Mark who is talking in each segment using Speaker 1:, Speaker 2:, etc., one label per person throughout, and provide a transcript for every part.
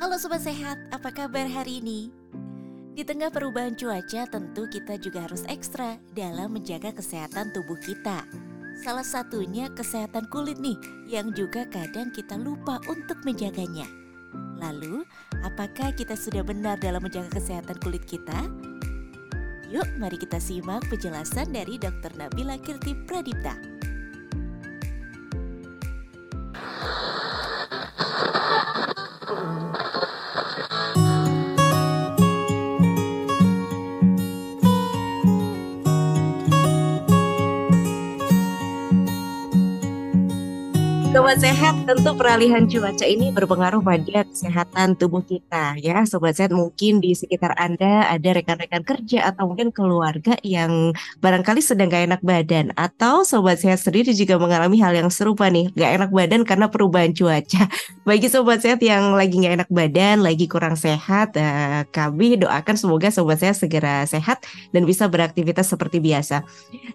Speaker 1: Halo Sobat Sehat, apa kabar hari ini? Di tengah perubahan cuaca tentu kita juga harus ekstra dalam menjaga kesehatan tubuh kita Salah satunya kesehatan kulit nih yang juga kadang kita lupa untuk menjaganya Lalu, apakah kita sudah benar dalam menjaga kesehatan kulit kita? Yuk, mari kita simak penjelasan dari Dr. Nabila Kirti Pradipta. Sobat sehat, tentu peralihan cuaca ini berpengaruh pada kesehatan tubuh kita ya. Sobat sehat, mungkin di sekitar Anda ada rekan-rekan kerja atau mungkin keluarga yang barangkali sedang gak enak badan atau sobat sehat sendiri juga mengalami hal yang serupa nih, gak enak badan karena perubahan cuaca. Bagi sobat sehat yang lagi gak enak badan, lagi kurang sehat, eh, kami doakan semoga sobat sehat segera sehat dan bisa beraktivitas seperti biasa.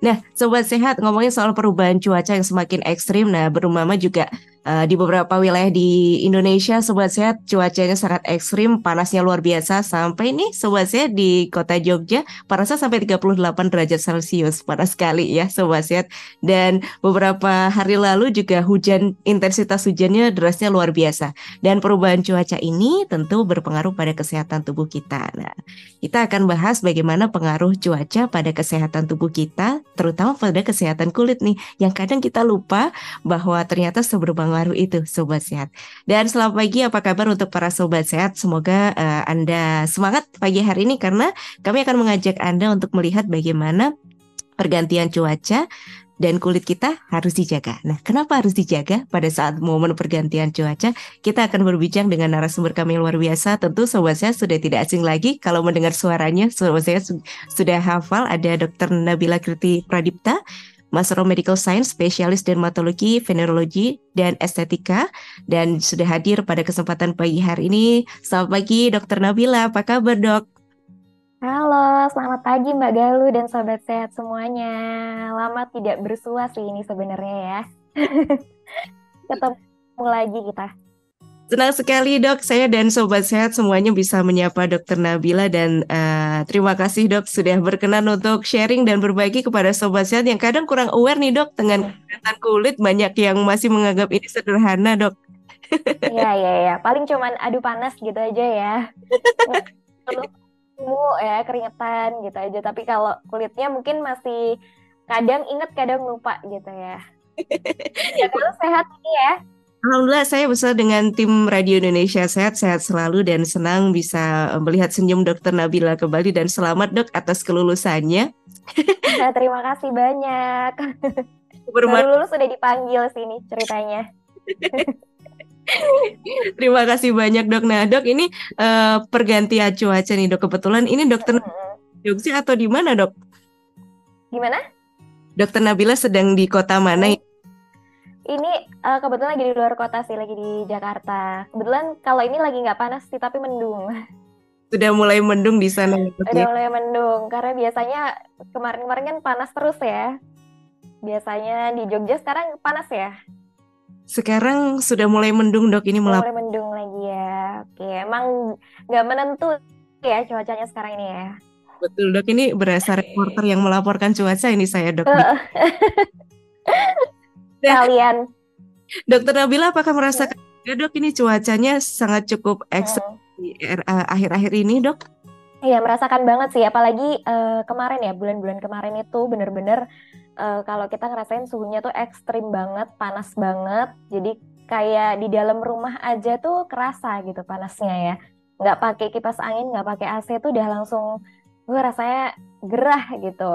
Speaker 1: Nah, sobat sehat ngomongin soal perubahan cuaca yang semakin ekstrim, nah berumama juga juga uh, di beberapa wilayah di Indonesia sobat sehat cuacanya sangat ekstrim panasnya luar biasa. Sampai nih sobat sehat di kota Jogja panasnya sampai 38 derajat Celcius. Panas sekali ya sobat sehat. Dan beberapa hari lalu juga hujan intensitas hujannya derasnya luar biasa. Dan perubahan cuaca ini tentu berpengaruh pada kesehatan tubuh kita. Nah kita akan bahas bagaimana pengaruh cuaca pada kesehatan tubuh kita terutama pada kesehatan kulit nih. Yang kadang kita lupa bahwa ternyata seberpengaruh itu sobat sehat. Dan selamat pagi apa kabar untuk para sobat sehat? Semoga uh, Anda semangat pagi hari ini karena kami akan mengajak Anda untuk melihat bagaimana pergantian cuaca dan kulit kita harus dijaga. Nah, kenapa harus dijaga pada saat momen pergantian cuaca? Kita akan berbincang dengan narasumber kami yang luar biasa. Tentu sobat saya sudah tidak asing lagi kalau mendengar suaranya. Sobat saya sudah hafal ada Dr. Nabila Kriti Pradipta Master of Medical Science, spesialis dermatologi, venerologi, dan estetika. Dan sudah hadir pada kesempatan pagi hari ini. Selamat pagi Dokter Nabila, apa kabar dok?
Speaker 2: Halo, selamat pagi Mbak Galuh dan sobat sehat semuanya. Lama tidak bersua sih ini sebenarnya ya. Ketemu lagi kita.
Speaker 1: Senang sekali dok, saya dan sobat sehat semuanya bisa menyapa dokter Nabila dan uh, terima kasih dok sudah berkenan untuk sharing dan berbagi kepada sobat sehat yang kadang kurang aware nih dok dengan kesehatan kulit banyak yang masih menganggap ini sederhana dok.
Speaker 2: Iya iya iya, paling cuman adu panas gitu aja ya. Mu ya keringetan gitu aja, tapi kalau kulitnya mungkin masih kadang inget kadang lupa gitu ya. Ya kalau sehat ini ya.
Speaker 1: Alhamdulillah saya bersama dengan tim Radio Indonesia Sehat, sehat selalu dan senang bisa eh, melihat senyum Dokter Nabila kembali dan selamat dok atas kelulusannya.
Speaker 2: Nah, terima kasih banyak. Berma Baru lulus sudah dipanggil sini ceritanya.
Speaker 1: terima kasih banyak dok. Nah dok ini uh, pergantian cuaca nih dok kebetulan ini dokter Jogja atau di mana dok?
Speaker 2: Gimana?
Speaker 1: Dokter Nabila sedang di kota mana? Hmm
Speaker 2: ini uh, kebetulan lagi di luar kota sih, lagi di Jakarta. Kebetulan kalau ini lagi nggak panas sih, tapi mendung.
Speaker 1: Sudah mulai mendung di sana.
Speaker 2: Sudah ya? mulai mendung, karena biasanya kemarin-kemarin kan panas terus ya. Biasanya di Jogja sekarang panas ya.
Speaker 1: Sekarang sudah mulai mendung dok ini
Speaker 2: mulai mendung lagi ya. Oke, emang nggak menentu ya cuacanya sekarang ini ya.
Speaker 1: Betul dok, ini berasa reporter yang melaporkan cuaca ini saya dok.
Speaker 2: kalian.
Speaker 1: Dokter Nabila apakah merasakan ya dok ini cuacanya sangat cukup ekstrim hmm. akhir-akhir ini dok?
Speaker 2: Iya merasakan banget sih apalagi uh, kemarin ya bulan-bulan kemarin itu bener-bener uh, kalau kita ngerasain suhunya tuh ekstrim banget panas banget jadi kayak di dalam rumah aja tuh kerasa gitu panasnya ya nggak pakai kipas angin nggak pakai AC tuh udah langsung gue rasanya gerah gitu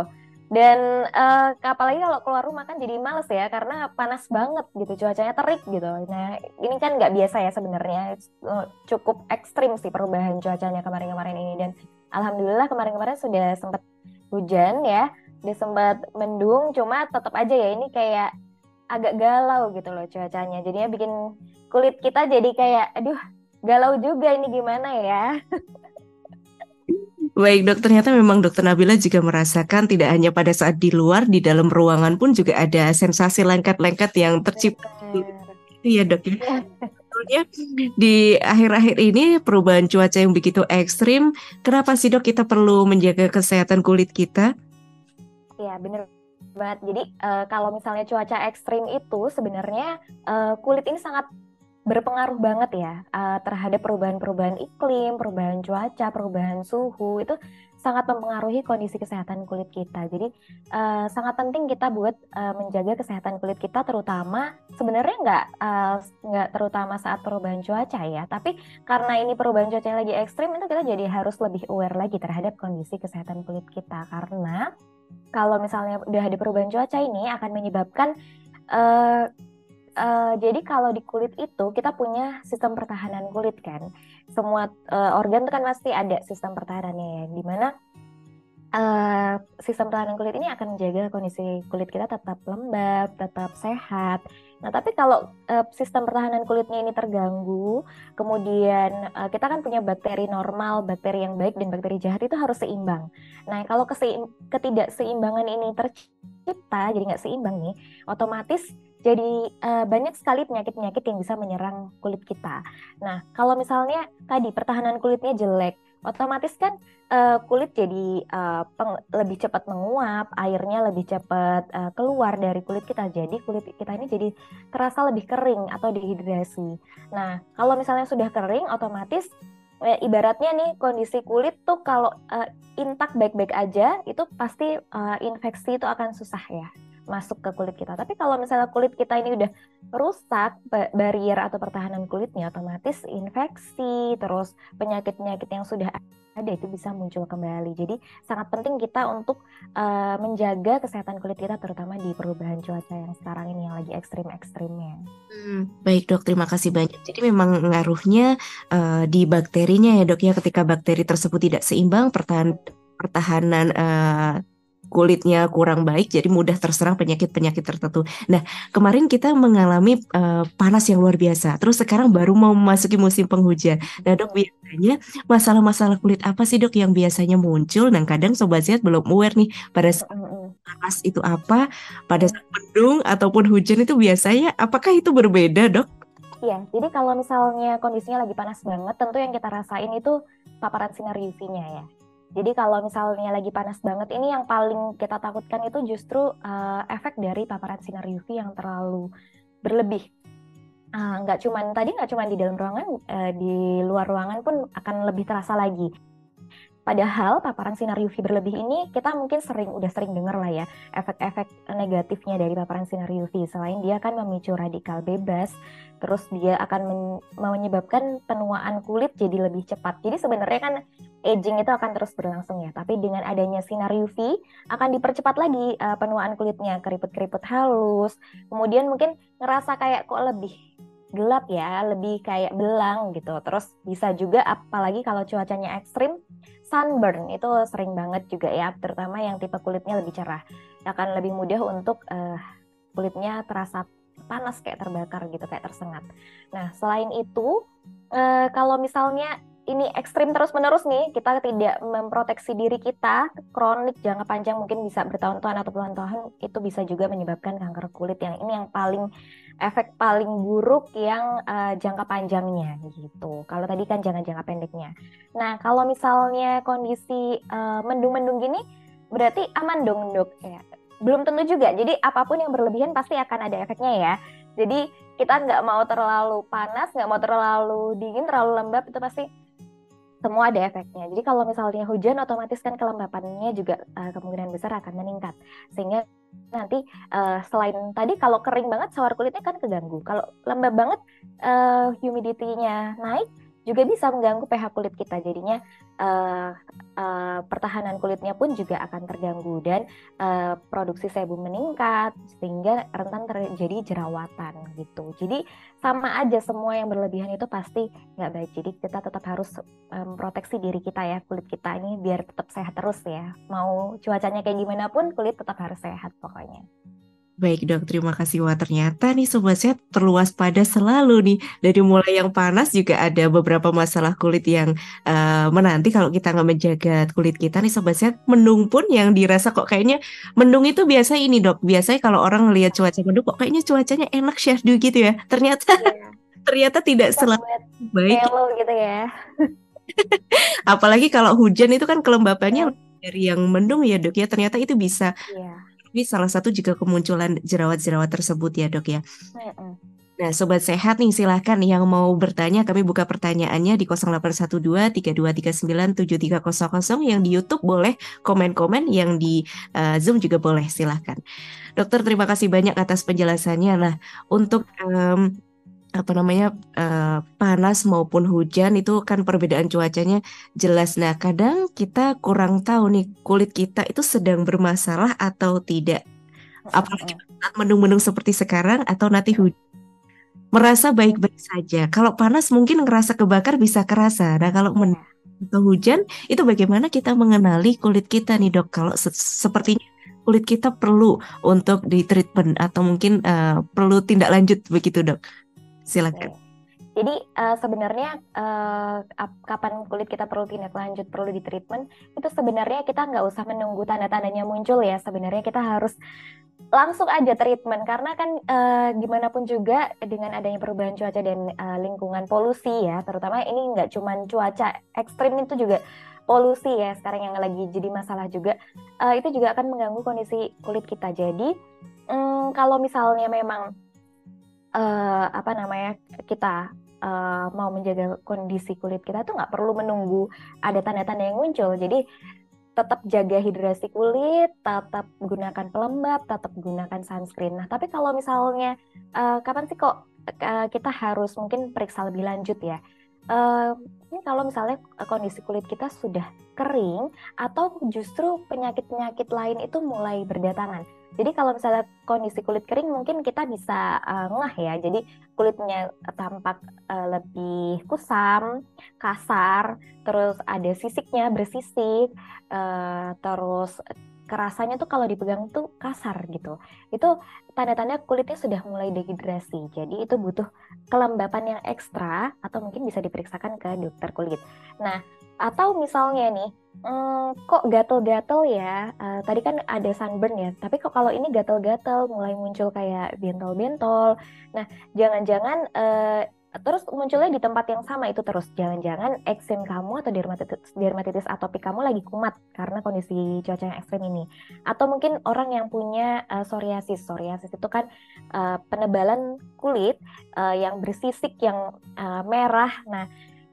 Speaker 2: dan uh, apalagi kalau keluar rumah kan jadi males ya karena panas banget gitu cuacanya terik gitu. Nah ini kan nggak biasa ya sebenarnya. Uh, cukup ekstrim sih perubahan cuacanya kemarin-kemarin ini. Dan alhamdulillah kemarin-kemarin sudah sempat hujan ya dia sempat mendung. Cuma tetap aja ya ini kayak agak galau gitu loh cuacanya. Jadinya bikin kulit kita jadi kayak aduh galau juga ini gimana ya
Speaker 1: Baik dok, ternyata memang dokter Nabila juga merasakan tidak hanya pada saat di luar, di dalam ruangan pun juga ada sensasi lengket-lengket yang tercipta. Iya dok ya. sebetulnya di akhir-akhir ini perubahan cuaca yang begitu ekstrim, kenapa sih dok kita perlu menjaga kesehatan kulit kita?
Speaker 2: Ya benar banget. Jadi uh, kalau misalnya cuaca ekstrim itu sebenarnya uh, kulit ini sangat berpengaruh banget ya uh, terhadap perubahan-perubahan iklim, perubahan cuaca, perubahan suhu itu sangat mempengaruhi kondisi kesehatan kulit kita. Jadi uh, sangat penting kita buat uh, menjaga kesehatan kulit kita, terutama sebenarnya nggak uh, nggak terutama saat perubahan cuaca ya, tapi karena ini perubahan cuaca lagi ekstrim itu kita jadi harus lebih aware lagi terhadap kondisi kesehatan kulit kita karena kalau misalnya udah ada perubahan cuaca ini akan menyebabkan uh, Uh, jadi kalau di kulit itu kita punya sistem pertahanan kulit kan. Semua uh, organ itu kan pasti ada sistem pertahanannya ya. Di mana uh, sistem pertahanan kulit ini akan menjaga kondisi kulit kita tetap lembab, tetap sehat. Nah tapi kalau uh, sistem pertahanan kulitnya ini terganggu, kemudian uh, kita kan punya bakteri normal, bakteri yang baik dan bakteri jahat itu harus seimbang. Nah kalau ketidakseimbangan ini tercipta, jadi nggak seimbang nih, otomatis jadi uh, banyak sekali penyakit-penyakit yang bisa menyerang kulit kita. Nah, kalau misalnya tadi pertahanan kulitnya jelek, otomatis kan uh, kulit jadi uh, peng, lebih cepat menguap, airnya lebih cepat uh, keluar dari kulit kita. Jadi kulit kita ini jadi terasa lebih kering atau dehidrasi. Nah, kalau misalnya sudah kering, otomatis eh, ibaratnya nih kondisi kulit tuh kalau uh, intak baik-baik aja, itu pasti uh, infeksi itu akan susah ya masuk ke kulit kita. Tapi kalau misalnya kulit kita ini udah rusak barrier atau pertahanan kulitnya, otomatis infeksi, terus penyakit-penyakit yang sudah ada itu bisa muncul kembali. Jadi sangat penting kita untuk uh, menjaga kesehatan kulit kita, terutama di perubahan cuaca yang sekarang ini yang lagi ekstrim-ekstrimnya.
Speaker 1: Hmm, baik dok, terima kasih banyak. Jadi memang ngaruhnya uh, di bakterinya ya dok ya. Ketika bakteri tersebut tidak seimbang, pertahan pertahanan uh, kulitnya kurang baik jadi mudah terserang penyakit-penyakit tertentu. Nah, kemarin kita mengalami uh, panas yang luar biasa. Terus sekarang baru mau memasuki musim penghujan. Nah, Dok, biasanya masalah-masalah kulit apa sih, Dok, yang biasanya muncul dan kadang sobat sehat belum aware nih pada saat panas itu apa, pada saat mendung ataupun hujan itu biasanya apakah itu berbeda, Dok?
Speaker 2: Iya, jadi kalau misalnya kondisinya lagi panas banget, tentu yang kita rasain itu paparan sinar UV-nya ya. Jadi kalau misalnya lagi panas banget ini yang paling kita takutkan itu justru uh, efek dari paparan sinar UV yang terlalu berlebih. Uh, nggak cuman tadi nggak cuman di dalam ruangan, uh, di luar ruangan pun akan lebih terasa lagi. Padahal paparan sinar UV berlebih ini kita mungkin sering udah sering dengar lah ya efek-efek negatifnya dari paparan sinar UV. Selain dia akan memicu radikal bebas, terus dia akan men menyebabkan penuaan kulit jadi lebih cepat. Jadi sebenarnya kan aging itu akan terus berlangsung ya. Tapi dengan adanya sinar UV akan dipercepat lagi uh, penuaan kulitnya, keriput-keriput halus. Kemudian mungkin ngerasa kayak kok lebih gelap ya, lebih kayak belang gitu. Terus bisa juga apalagi kalau cuacanya ekstrim, sunburn itu sering banget juga ya, terutama yang tipe kulitnya lebih cerah. Akan lebih mudah untuk uh, kulitnya terasa panas kayak terbakar gitu, kayak tersengat. Nah, selain itu, uh, kalau misalnya ini ekstrim terus-menerus nih, kita tidak memproteksi diri kita, kronik jangka panjang mungkin bisa bertahun-tahun atau puluhan tahun, itu bisa juga menyebabkan kanker kulit yang ini yang paling efek paling buruk yang uh, jangka panjangnya gitu. Kalau tadi kan jangan jangka pendeknya. Nah, kalau misalnya kondisi uh, mendung-mendung gini, berarti aman dong dok ya. Belum tentu juga. Jadi apa pun yang berlebihan pasti akan ada efeknya ya. Jadi kita nggak mau terlalu panas, nggak mau terlalu dingin, terlalu lembab itu pasti semua ada efeknya. Jadi kalau misalnya hujan, otomatis kan kelembapannya juga uh, kemungkinan besar akan meningkat. Sehingga nanti uh, selain tadi kalau kering banget, sawar kulitnya kan keganggu. Kalau lembab banget, uh, humidity-nya naik, juga bisa mengganggu pH kulit kita. Jadinya uh, uh, pertahanan kulitnya pun juga akan terganggu dan uh, produksi sebum meningkat sehingga rentan terjadi jerawatan gitu. Jadi sama aja semua yang berlebihan itu pasti nggak baik. Jadi kita tetap harus memproteksi um, diri kita ya kulit kita ini biar tetap sehat terus ya. Mau cuacanya kayak gimana pun kulit tetap harus sehat pokoknya.
Speaker 1: Baik dok, terima kasih. Wah ternyata nih Sobat Sehat perlu waspada selalu nih. Dari mulai yang panas juga ada beberapa masalah kulit yang uh, menanti kalau kita nggak menjaga kulit kita nih Sobat Sehat. Mendung pun yang dirasa kok kayaknya mendung itu biasa ini dok. Biasanya kalau orang ngelihat cuaca mendung kok kayaknya cuacanya enak syahdu gitu ya. Ternyata yeah ternyata tidak selalu baik.
Speaker 2: gitu ya.
Speaker 1: Apalagi kalau hujan itu kan kelembapannya ya. dari yang mendung ya dok ya ternyata itu bisa. Ya. Tapi salah satu juga kemunculan jerawat-jerawat tersebut ya dok ya. Nah, sobat sehat nih silahkan yang mau bertanya kami buka pertanyaannya di 0812 3239 7300 yang di YouTube boleh komen-komen yang di uh, Zoom juga boleh silahkan. Dokter terima kasih banyak atas penjelasannya. Nah, untuk um, apa namanya uh, panas maupun hujan itu kan perbedaan cuacanya jelas. Nah, kadang kita kurang tahu nih kulit kita itu sedang bermasalah atau tidak. Apalagi saat mendung-mendung seperti sekarang atau nanti hujan merasa baik-baik saja. Kalau panas mungkin ngerasa kebakar bisa kerasa. Nah, kalau men atau hujan itu bagaimana kita mengenali kulit kita nih, Dok? Kalau se sepertinya kulit kita perlu untuk di treatment atau mungkin uh, perlu tindak lanjut begitu, Dok. Silakan.
Speaker 2: Jadi uh, sebenarnya uh, kapan kulit kita perlu tindak lanjut, perlu di treatment, itu sebenarnya kita nggak usah menunggu tanda-tandanya muncul ya. Sebenarnya kita harus langsung aja treatment karena kan e, gimana pun juga dengan adanya perubahan cuaca dan e, lingkungan polusi ya terutama ini nggak cuma cuaca ekstrim itu juga polusi ya sekarang yang lagi jadi masalah juga e, itu juga akan mengganggu kondisi kulit kita jadi mm, kalau misalnya memang e, apa namanya kita uh, mau menjaga kondisi kulit kita tuh nggak perlu menunggu ada tanda-tanda yang muncul. Jadi tetap jaga hidrasi kulit, tetap gunakan pelembab, tetap gunakan sunscreen. Nah, tapi kalau misalnya uh, kapan sih kok uh, kita harus mungkin periksa lebih lanjut ya? Uh, ini kalau misalnya kondisi kulit kita sudah kering atau justru penyakit-penyakit lain itu mulai berdatangan. Jadi kalau misalnya kondisi kulit kering mungkin kita bisa uh, ngeh ya. Jadi kulitnya tampak uh, lebih kusam, kasar, terus ada sisiknya bersisik, uh, terus kerasanya tuh kalau dipegang tuh kasar gitu. Itu tanda-tanda kulitnya sudah mulai dehidrasi. Jadi itu butuh kelembapan yang ekstra atau mungkin bisa diperiksakan ke dokter kulit. Nah, atau misalnya nih, hmm, kok gatel-gatel ya? Uh, tadi kan ada sunburn ya, tapi kok kalau ini gatel-gatel, mulai muncul kayak bentol-bentol. Nah, jangan-jangan terus munculnya di tempat yang sama itu terus. Jangan-jangan eksim kamu atau dermatitis, dermatitis atopik kamu lagi kumat karena kondisi cuaca yang ekstrim ini. Atau mungkin orang yang punya uh, psoriasis. Psoriasis itu kan uh, penebalan kulit uh, yang bersisik, yang uh, merah. Nah,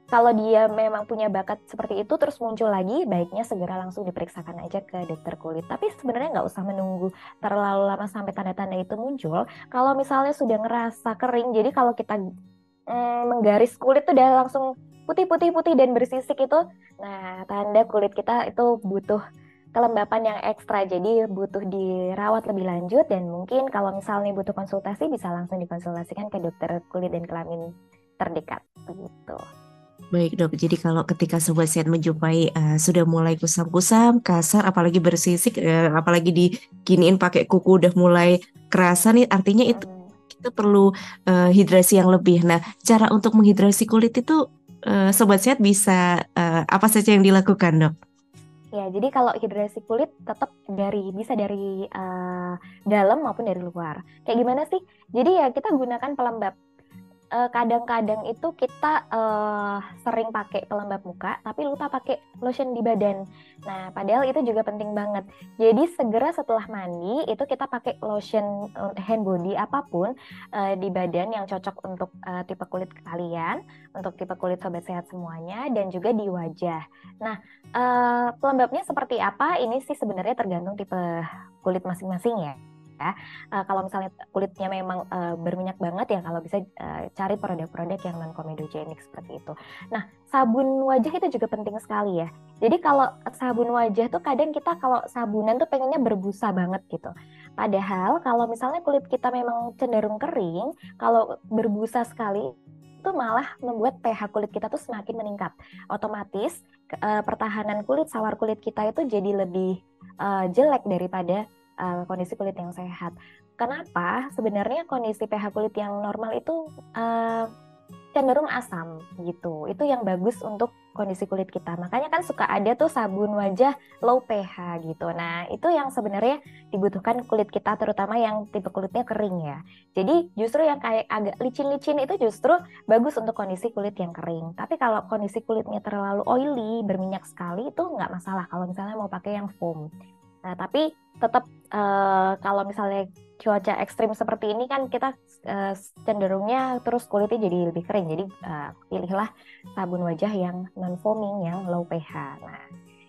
Speaker 2: kalau dia memang punya bakat seperti itu terus muncul lagi, baiknya segera langsung diperiksakan aja ke dokter kulit. Tapi sebenarnya nggak usah menunggu terlalu lama sampai tanda-tanda itu muncul. Kalau misalnya sudah ngerasa kering, jadi kalau kita mm, menggaris kulit tuh udah langsung putih-putih-putih dan bersisik itu, nah tanda kulit kita itu butuh kelembapan yang ekstra jadi butuh dirawat lebih lanjut dan mungkin kalau misalnya butuh konsultasi bisa langsung dikonsultasikan ke dokter kulit dan kelamin terdekat gitu.
Speaker 1: Baik dok, jadi kalau ketika sobat sehat menjumpai uh, sudah mulai kusam-kusam, kasar, apalagi bersisik, uh, apalagi diginiin pakai kuku udah mulai kerasa nih, artinya itu kita perlu uh, hidrasi yang lebih. Nah, cara untuk menghidrasi kulit itu uh, sobat sehat bisa uh, apa saja yang dilakukan dok?
Speaker 2: Ya, jadi kalau hidrasi kulit tetap dari bisa dari uh, dalam maupun dari luar. Kayak gimana sih? Jadi ya kita gunakan pelembab kadang-kadang uh, itu kita uh, sering pakai pelembab muka tapi lupa pakai lotion di badan. Nah, padahal itu juga penting banget. Jadi segera setelah mandi itu kita pakai lotion eh, hand body apa pun uh, di badan yang cocok untuk uh, tipe kulit kalian, untuk tipe kulit sobat sehat semuanya dan juga di wajah. Nah, uh, pelembabnya seperti apa? Ini sih sebenarnya tergantung tipe kulit masing-masing ya ya. Uh, kalau misalnya kulitnya memang uh, berminyak banget ya kalau bisa uh, cari produk-produk yang non comedogenic seperti itu. Nah, sabun wajah itu juga penting sekali ya. Jadi kalau sabun wajah tuh kadang kita kalau sabunan tuh pengennya berbusa banget gitu. Padahal kalau misalnya kulit kita memang cenderung kering, kalau berbusa sekali itu malah membuat pH kulit kita tuh semakin meningkat. Otomatis pertahanan kulit, sawar kulit kita itu jadi lebih jelek daripada uh, kondisi kulit yang sehat. Kenapa? Sebenarnya kondisi pH kulit yang normal itu uh, cenderung asam gitu. Itu yang bagus untuk kondisi kulit kita. Makanya kan suka ada tuh sabun wajah low pH gitu. Nah, itu yang sebenarnya dibutuhkan kulit kita terutama yang tipe kulitnya kering ya. Jadi justru yang kayak agak licin-licin itu justru bagus untuk kondisi kulit yang kering. Tapi kalau kondisi kulitnya terlalu oily, berminyak sekali itu nggak masalah kalau misalnya mau pakai yang foam. Nah, tapi tetap uh, kalau misalnya cuaca ekstrim seperti ini kan kita uh, cenderungnya terus kulitnya jadi lebih kering. Jadi uh, pilihlah sabun wajah yang non foaming yang low pH. Nah,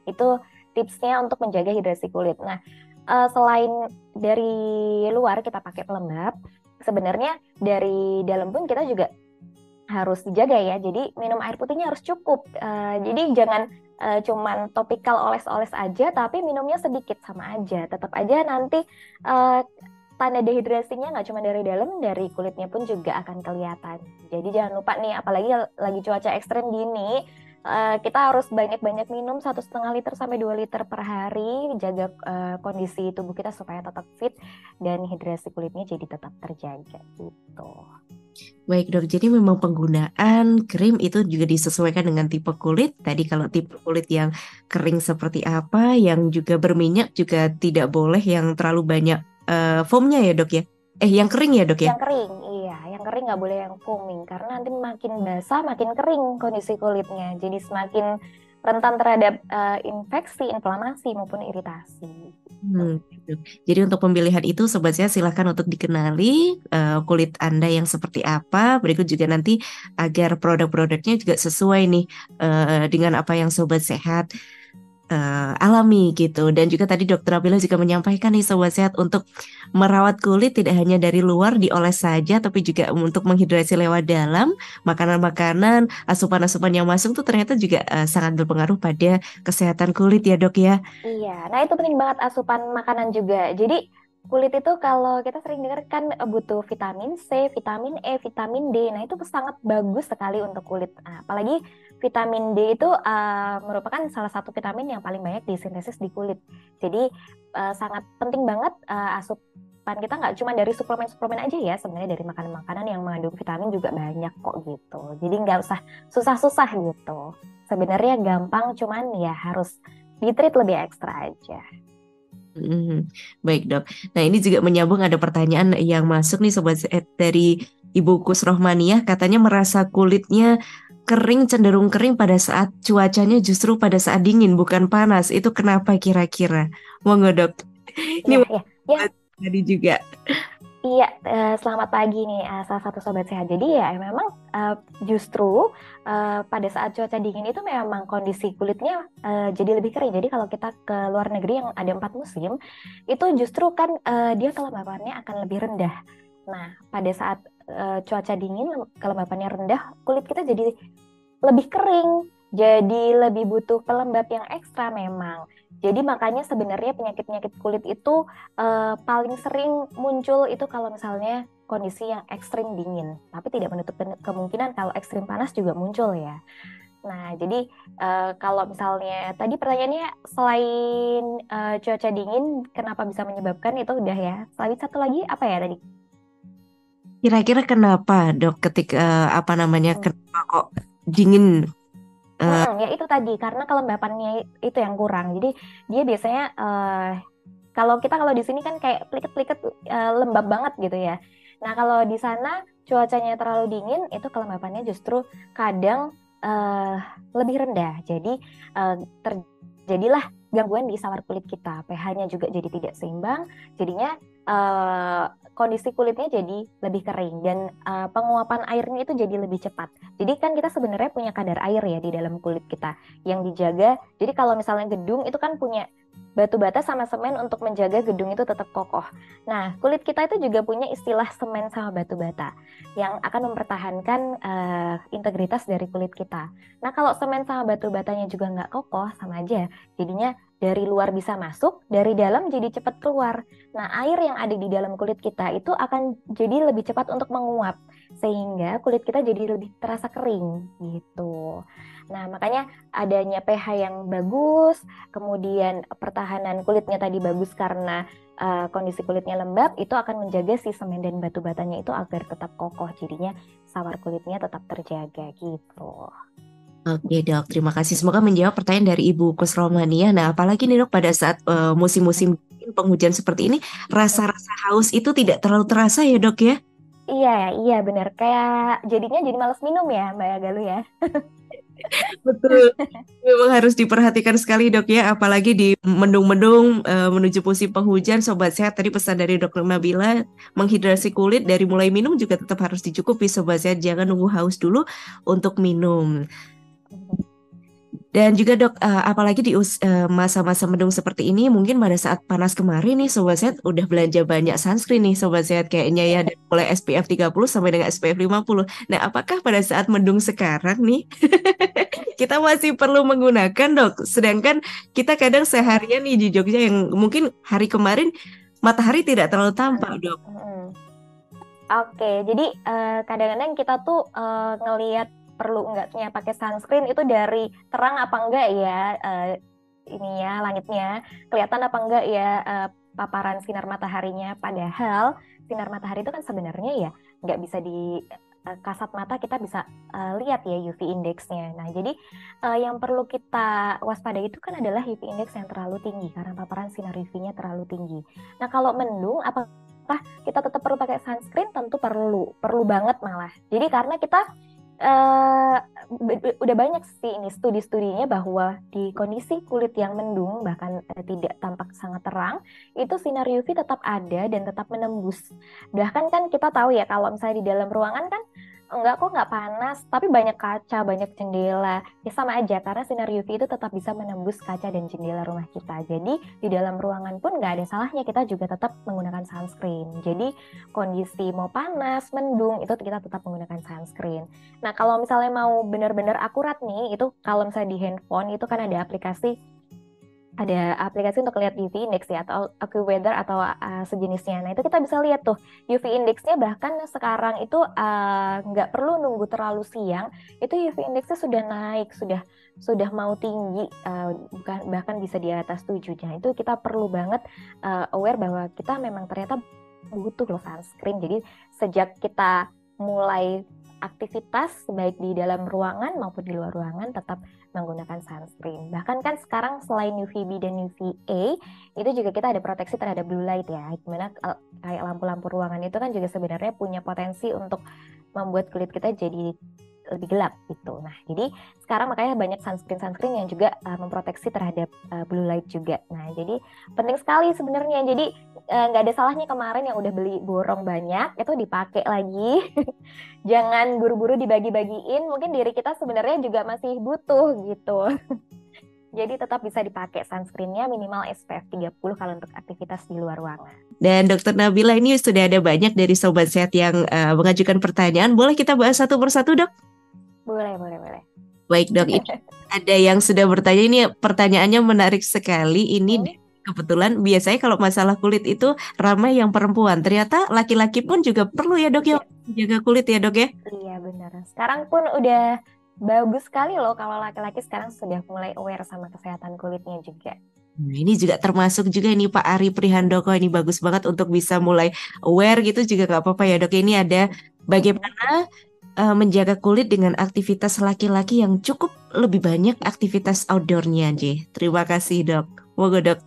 Speaker 2: itu tipsnya untuk menjaga hidrasi kulit. Nah, uh, selain dari luar kita pakai pelembab, sebenarnya dari dalam pun kita juga harus dijaga ya. Jadi minum air putihnya harus cukup. Uh, jadi jangan uh, cuman topikal oles-oles aja, tapi minumnya sedikit sama aja. Tetap aja nanti uh, tanda dehidrasinya nggak cuma dari dalam, dari kulitnya pun juga akan kelihatan. Jadi jangan lupa nih, apalagi lagi cuaca ekstrem gini, uh, kita harus banyak-banyak minum satu setengah liter sampai 2 liter per hari, jaga uh, kondisi tubuh kita supaya tetap fit dan hidrasi kulitnya jadi tetap terjaga gitu.
Speaker 1: Baik dok, jadi memang penggunaan krim itu juga disesuaikan dengan tipe kulit. Tadi kalau tipe kulit yang kering seperti apa, yang juga berminyak juga tidak boleh yang terlalu banyak uh, foamnya ya dok ya? Eh yang kering ya dok
Speaker 2: ya? Yang kering, kering nggak boleh yang foaming karena nanti makin basah makin kering kondisi kulitnya. Jadi semakin rentan terhadap uh, infeksi, inflamasi maupun iritasi.
Speaker 1: Hmm, gitu. Jadi untuk pemilihan itu saya silahkan untuk dikenali uh, kulit Anda yang seperti apa. Berikut juga nanti agar produk-produknya juga sesuai nih uh, dengan apa yang sobat sehat uh, alami gitu. Dan juga tadi dokter Abila juga menyampaikan nih sobat sehat untuk merawat kulit tidak hanya dari luar dioles saja tapi juga untuk menghidrasi lewat dalam makanan-makanan asupan-asupan yang masuk tuh ternyata juga uh, sangat berpengaruh pada kesehatan kulit ya dok ya?
Speaker 2: Iya nah itu penting banget asupan makanan juga. Jadi kulit itu kalau kita sering dengar kan butuh vitamin C, vitamin E, vitamin D. Nah, itu sangat bagus sekali untuk kulit. Nah, apalagi vitamin D itu uh, merupakan salah satu vitamin yang paling banyak disintesis di kulit. Jadi uh, sangat penting banget uh, asupan kita nggak cuma dari suplemen-suplemen aja ya, sebenarnya dari makanan-makanan yang mengandung vitamin juga banyak kok gitu. Jadi nggak usah susah-susah gitu. Sebenarnya gampang, cuman ya harus ditreat lebih ekstra aja.
Speaker 1: Hmm, baik dok. Nah ini juga menyambung ada pertanyaan yang masuk nih sobat dari Ibu Kus Rohmaniah katanya merasa kulitnya kering cenderung kering pada saat cuacanya justru pada saat dingin bukan panas. Itu kenapa kira-kira? Monggo dok. Ini ya, ya, ya. tadi juga.
Speaker 2: Iya, uh, selamat pagi nih uh, salah satu sobat sehat. Jadi ya memang uh, justru uh, pada saat cuaca dingin itu memang kondisi kulitnya uh, jadi lebih kering. Jadi kalau kita ke luar negeri yang ada empat musim, itu justru kan uh, dia kelembapannya akan lebih rendah. Nah, pada saat uh, cuaca dingin kelembapannya rendah, kulit kita jadi lebih kering, jadi lebih butuh pelembab yang ekstra memang. Jadi makanya sebenarnya penyakit-penyakit kulit itu uh, paling sering muncul itu kalau misalnya kondisi yang ekstrim dingin. Tapi tidak menutup kemungkinan kalau ekstrim panas juga muncul ya. Nah, jadi uh, kalau misalnya tadi pertanyaannya selain uh, cuaca dingin, kenapa bisa menyebabkan itu udah ya. Selain satu lagi apa ya tadi?
Speaker 1: Kira-kira kenapa dok ketika uh, apa namanya hmm. kenapa kok dingin
Speaker 2: uh, ya itu tadi karena kelembapannya itu yang kurang. Jadi dia biasanya uh, kalau kita kalau di sini kan kayak pliket-pliket uh, lembab banget gitu ya. Nah kalau di sana cuacanya terlalu dingin itu kelembapannya justru kadang uh, lebih rendah. Jadi uh, terjadilah gangguan di sawar kulit kita. pH-nya juga jadi tidak seimbang jadinya uh, kondisi kulitnya jadi lebih kering dan uh, penguapan airnya itu jadi lebih cepat. Jadi kan kita sebenarnya punya kadar air ya di dalam kulit kita yang dijaga. Jadi kalau misalnya gedung itu kan punya batu bata sama semen untuk menjaga gedung itu tetap kokoh. Nah, kulit kita itu juga punya istilah semen sama batu bata yang akan mempertahankan uh, integritas dari kulit kita. Nah, kalau semen sama batu batanya juga nggak kokoh, sama aja. Jadinya dari luar bisa masuk, dari dalam jadi cepat keluar. Nah, air yang ada di dalam kulit kita itu akan jadi lebih cepat untuk menguap, sehingga kulit kita jadi lebih terasa kering gitu. Nah, makanya adanya pH yang bagus, kemudian pertahanan kulitnya tadi bagus karena uh, kondisi kulitnya lembab, itu akan menjaga si semen dan batu batanya itu agar tetap kokoh. Jadinya sawar kulitnya tetap terjaga gitu.
Speaker 1: Oke dok, terima kasih. Semoga menjawab pertanyaan dari Ibu Kusromania. Nah, apalagi nih dok pada saat uh, musim-musim penghujan seperti ini, rasa-rasa haus itu tidak terlalu terasa ya dok ya?
Speaker 2: Iya, iya benar. Kayak jadinya jadi males minum ya Mbak Galuh ya.
Speaker 1: Betul. Memang harus diperhatikan sekali dok ya, apalagi di mendung-mendung uh, menuju musim penghujan. Sobat sehat tadi pesan dari dokter Nabila menghidrasi kulit dari mulai minum juga tetap harus dicukupi sobat sehat. Jangan nunggu haus dulu untuk minum. Dan juga dok, uh, apalagi di uh, masa-masa mendung seperti ini, mungkin pada saat panas kemarin nih Sobat Sehat udah belanja banyak sunscreen nih Sobat Sehat kayaknya ya, dari mulai SPF 30 sampai dengan SPF 50. Nah apakah pada saat mendung sekarang nih, kita masih perlu menggunakan dok? Sedangkan kita kadang seharian nih di Jogja yang mungkin hari kemarin matahari tidak terlalu tampak dok.
Speaker 2: Oke, jadi uh, kadang-kadang kita tuh uh, ngelihat perlu enggaknya pakai sunscreen itu dari terang apa enggak ya uh, ini ya langitnya kelihatan apa enggak ya uh, paparan sinar mataharinya padahal sinar matahari itu kan sebenarnya ya nggak bisa di uh, kasat mata kita bisa uh, lihat ya UV indeksnya. Nah, jadi uh, yang perlu kita waspadai itu kan adalah UV index yang terlalu tinggi karena paparan sinar UV-nya terlalu tinggi. Nah, kalau mendung apakah kita tetap perlu pakai sunscreen? Tentu perlu, perlu banget malah. Jadi karena kita uh, udah banyak sih ini studi-studinya bahwa di kondisi kulit yang mendung bahkan uh, tidak tampak sangat terang itu sinar UV tetap ada dan tetap menembus. Bahkan kan kita tahu ya kalau misalnya di dalam ruangan kan enggak kok nggak panas, tapi banyak kaca, banyak jendela. Ya sama aja karena sinar UV itu tetap bisa menembus kaca dan jendela rumah kita. Jadi di dalam ruangan pun nggak ada salahnya kita juga tetap menggunakan sunscreen. Jadi kondisi mau panas, mendung itu kita tetap menggunakan sunscreen. Nah kalau misalnya mau benar-benar akurat nih, itu kalau misalnya di handphone itu kan ada aplikasi ada aplikasi untuk lihat UV index ya atau AccuWeather atau uh, sejenisnya. Nah itu kita bisa lihat tuh UV indexnya bahkan sekarang itu uh, nggak perlu nunggu terlalu siang itu UV indexnya sudah naik sudah sudah mau tinggi uh, bahkan bisa di atas 7 Nah itu kita perlu banget uh, aware bahwa kita memang ternyata butuh loh sunscreen. Jadi sejak kita mulai aktivitas baik di dalam ruangan maupun di luar ruangan tetap menggunakan sunscreen. Bahkan kan sekarang selain UVB dan UVA itu juga kita ada proteksi terhadap blue light ya. Gimana kayak lampu-lampu ruangan itu kan juga sebenarnya punya potensi untuk membuat kulit kita jadi lebih gelap gitu. Nah, jadi sekarang makanya banyak sunscreen sunscreen yang juga uh, memproteksi terhadap uh, blue light juga. Nah, jadi penting sekali sebenarnya. Jadi eh, nggak uh, ada salahnya kemarin yang udah beli borong banyak itu dipakai lagi. Jangan buru-buru dibagi-bagiin. Mungkin diri kita sebenarnya juga masih butuh gitu. Jadi tetap bisa dipakai sunscreennya minimal SPF 30 kalau untuk aktivitas di luar ruangan.
Speaker 1: Dan Dokter Nabila ini sudah ada banyak dari sobat sehat yang uh, mengajukan pertanyaan. Boleh kita bahas satu persatu, Dok?
Speaker 2: Boleh, boleh, boleh.
Speaker 1: Baik dok, ini ada yang sudah bertanya ini pertanyaannya menarik sekali. Ini hmm. kebetulan biasanya kalau masalah kulit itu ramai yang perempuan. Ternyata laki-laki pun juga perlu ya dok ya jaga kulit ya dok ya.
Speaker 2: Iya benar. Sekarang pun udah bagus sekali loh kalau laki-laki sekarang sudah mulai aware sama kesehatan kulitnya juga.
Speaker 1: Nah, ini juga termasuk juga ini Pak Ari Prihandoko ini bagus banget untuk bisa mulai aware gitu juga nggak apa-apa ya dok. Ini ada bagaimana uh, menjaga kulit dengan aktivitas laki-laki yang cukup lebih banyak aktivitas outdoornya, J. Terima kasih, Dok. Moga, Dok.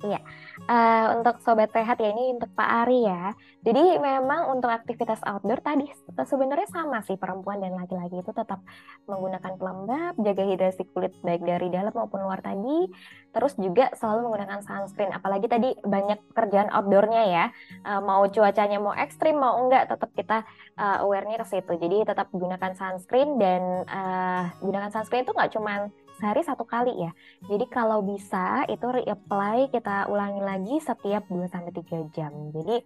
Speaker 2: Iya. Uh, untuk sobat sehat ya ini untuk Pak Ari ya. Jadi memang untuk aktivitas outdoor tadi sebenarnya sama sih perempuan dan laki-laki itu tetap menggunakan pelembab, jaga hidrasi kulit baik dari dalam maupun luar tadi. Terus juga selalu menggunakan sunscreen. Apalagi tadi banyak pekerjaan outdoornya ya. Uh, mau cuacanya mau ekstrim mau enggak tetap kita uh, awarenya ke situ. Jadi tetap gunakan sunscreen dan uh, gunakan sunscreen itu nggak cuman sehari satu kali ya. Jadi kalau bisa itu reapply kita ulangi lagi setiap 2 sampai 3 jam. Jadi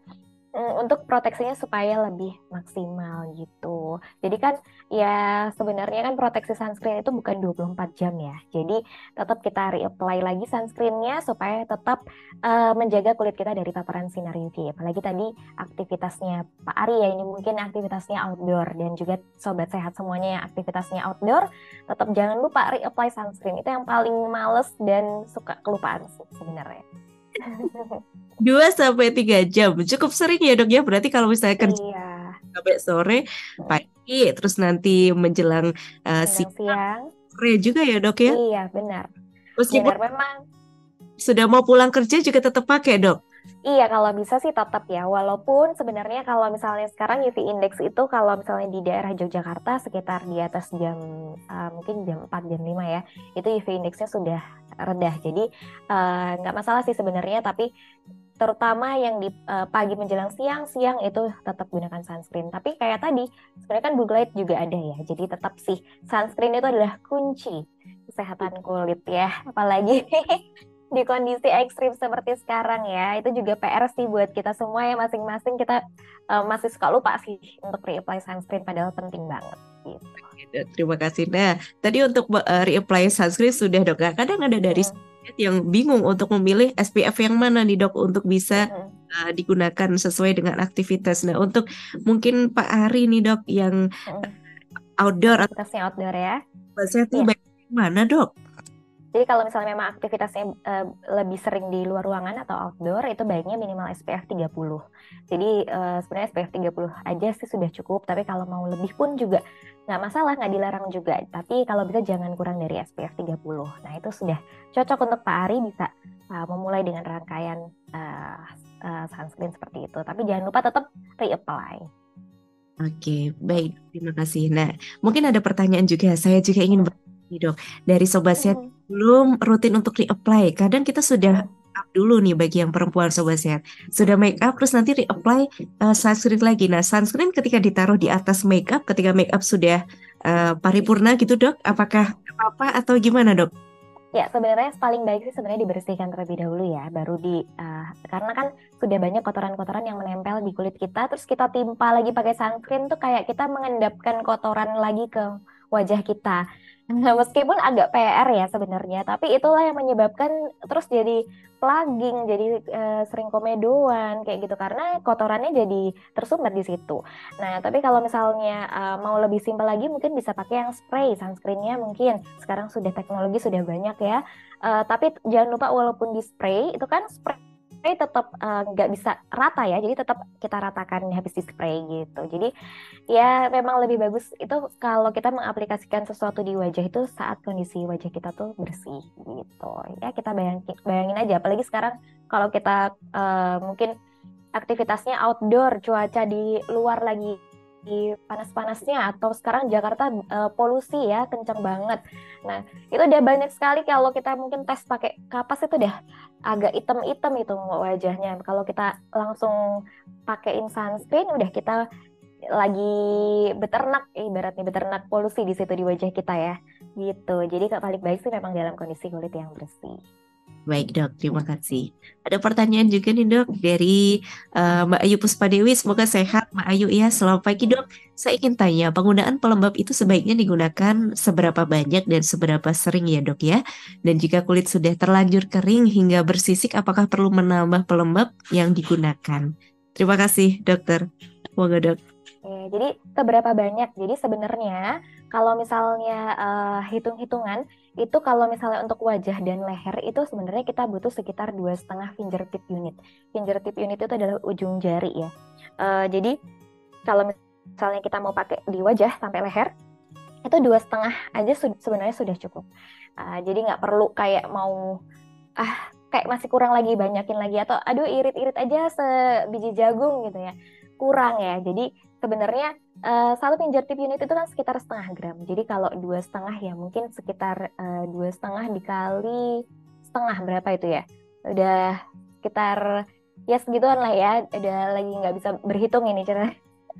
Speaker 2: untuk proteksinya supaya lebih maksimal gitu. Jadi kan ya sebenarnya kan proteksi sunscreen itu bukan 24 jam ya. Jadi tetap kita reapply lagi sunscreennya supaya tetap uh, menjaga kulit kita dari paparan sinar UV. Apalagi tadi aktivitasnya Pak Ari ya ini mungkin aktivitasnya outdoor dan juga sobat sehat semuanya yang aktivitasnya outdoor tetap jangan lupa reapply sunscreen. Itu yang paling males dan suka kelupaan sebenarnya.
Speaker 1: Dua sampai tiga jam. Cukup sering ya dok ya. Berarti kalau misalnya kerja
Speaker 2: iya.
Speaker 1: sampai sore pagi terus nanti menjelang uh,
Speaker 2: siang
Speaker 1: sore juga ya dok ya?
Speaker 2: Iya benar.
Speaker 1: Meskipun benar, memang. sudah mau pulang kerja juga tetap pakai dok?
Speaker 2: Iya, kalau bisa sih tetap ya. Walaupun sebenarnya kalau misalnya sekarang UV index itu kalau misalnya di daerah Yogyakarta sekitar di atas jam uh, mungkin jam 4 jam 5 ya. Itu UV indexnya sudah rendah. Jadi uh, nggak masalah sih sebenarnya tapi terutama yang di uh, pagi menjelang siang siang itu tetap gunakan sunscreen. Tapi kayak tadi sebenarnya kan blue light juga ada ya jadi tetap sih sunscreen itu adalah kunci kesehatan kulit ya. Apalagi di kondisi ekstrim seperti sekarang ya itu juga PR sih buat kita semua ya masing-masing. Kita uh, masih suka lupa sih untuk reapply sunscreen padahal penting banget gitu.
Speaker 1: Terima kasih. Nah, tadi untuk uh, reapply sunscreen sudah dok. Kadang ada dari hmm yang bingung untuk memilih SPF yang mana nih dok untuk bisa uh, digunakan sesuai dengan aktivitas. Nah untuk mungkin Pak Ari nih dok yang outdoor
Speaker 2: aktivitasnya outdoor ya.
Speaker 1: Saya tuh ya. mana dok?
Speaker 2: Jadi kalau misalnya memang aktivitasnya uh, lebih sering di luar ruangan atau outdoor itu baiknya minimal SPF 30. Jadi uh, sebenarnya SPF 30 aja sih sudah cukup, tapi kalau mau lebih pun juga nggak masalah, nggak dilarang juga. Tapi kalau bisa jangan kurang dari SPF 30. Nah itu sudah cocok untuk Pak Ari bisa uh, memulai dengan rangkaian uh, uh, sunscreen seperti itu. Tapi jangan lupa tetap reapply.
Speaker 1: Oke, baik. Terima kasih. Nah, mungkin ada pertanyaan juga. Saya juga ingin nih dok dari sobat sehat hmm. Belum rutin untuk reapply kadang kita sudah up dulu nih bagi yang perempuan sobat sehat. Sudah make up terus nanti reapply uh, sunscreen lagi. Nah sunscreen ketika ditaruh di atas make up ketika make up sudah uh, paripurna gitu dok apakah apa-apa atau gimana dok?
Speaker 2: Ya, sebenarnya paling baik sih sebenarnya dibersihkan terlebih dahulu ya, baru di uh, karena kan sudah banyak kotoran-kotoran yang menempel di kulit kita, terus kita timpa lagi pakai sunscreen tuh kayak kita mengendapkan kotoran lagi ke wajah kita. Nah, meskipun agak PR ya sebenarnya, tapi itulah yang menyebabkan terus jadi plugging, jadi uh, sering komedoan kayak gitu karena kotorannya jadi tersumbat di situ. Nah, tapi kalau misalnya uh, mau lebih simpel lagi mungkin bisa pakai yang spray sunscreennya mungkin sekarang sudah teknologi sudah banyak ya. Uh, tapi jangan lupa walaupun di spray itu kan spray spray tetap eh, nggak uh, bisa rata ya jadi tetap kita ratakan habis di spray gitu. Jadi ya memang lebih bagus itu kalau kita mengaplikasikan sesuatu di wajah itu saat kondisi wajah kita tuh bersih gitu. Ya kita bayangin bayangin aja apalagi sekarang kalau kita uh, mungkin aktivitasnya outdoor cuaca di luar lagi panas-panasnya atau sekarang Jakarta uh, polusi ya kencang banget. Nah itu udah banyak sekali kalau kita mungkin tes pakai kapas itu udah agak hitam-hitam itu wajahnya. Kalau kita langsung pakaiin sunscreen udah kita lagi beternak ibaratnya beternak polusi di situ di wajah kita ya gitu. Jadi paling baik sih memang dalam kondisi kulit yang bersih.
Speaker 1: Baik dok, terima kasih. Ada pertanyaan juga nih dok dari uh, Mbak Ayu Puspadewi. Semoga sehat Mbak Ayu ya. Selamat pagi dok. Saya ingin tanya, penggunaan pelembab itu sebaiknya digunakan seberapa banyak dan seberapa sering ya dok ya? Dan jika kulit sudah terlanjur kering hingga bersisik, apakah perlu menambah pelembab yang digunakan? Terima kasih dokter. Semoga dok.
Speaker 2: Oke, jadi seberapa banyak? Jadi sebenarnya kalau misalnya uh, hitung-hitungan itu kalau misalnya untuk wajah dan leher itu sebenarnya kita butuh sekitar dua setengah fingertip unit. Fingertip unit itu adalah ujung jari ya. Uh, jadi kalau misalnya kita mau pakai di wajah sampai leher itu dua setengah aja sebenarnya sudah cukup. Uh, jadi nggak perlu kayak mau ah kayak masih kurang lagi banyakin lagi atau aduh irit-irit aja sebiji jagung gitu ya kurang ya. Jadi sebenarnya uh, satu fingertip unit itu kan sekitar setengah gram. Jadi kalau dua setengah ya mungkin sekitar uh, dua setengah dikali setengah berapa itu ya? Udah sekitar ya segituan lah ya. Udah lagi nggak bisa berhitung ini cerita.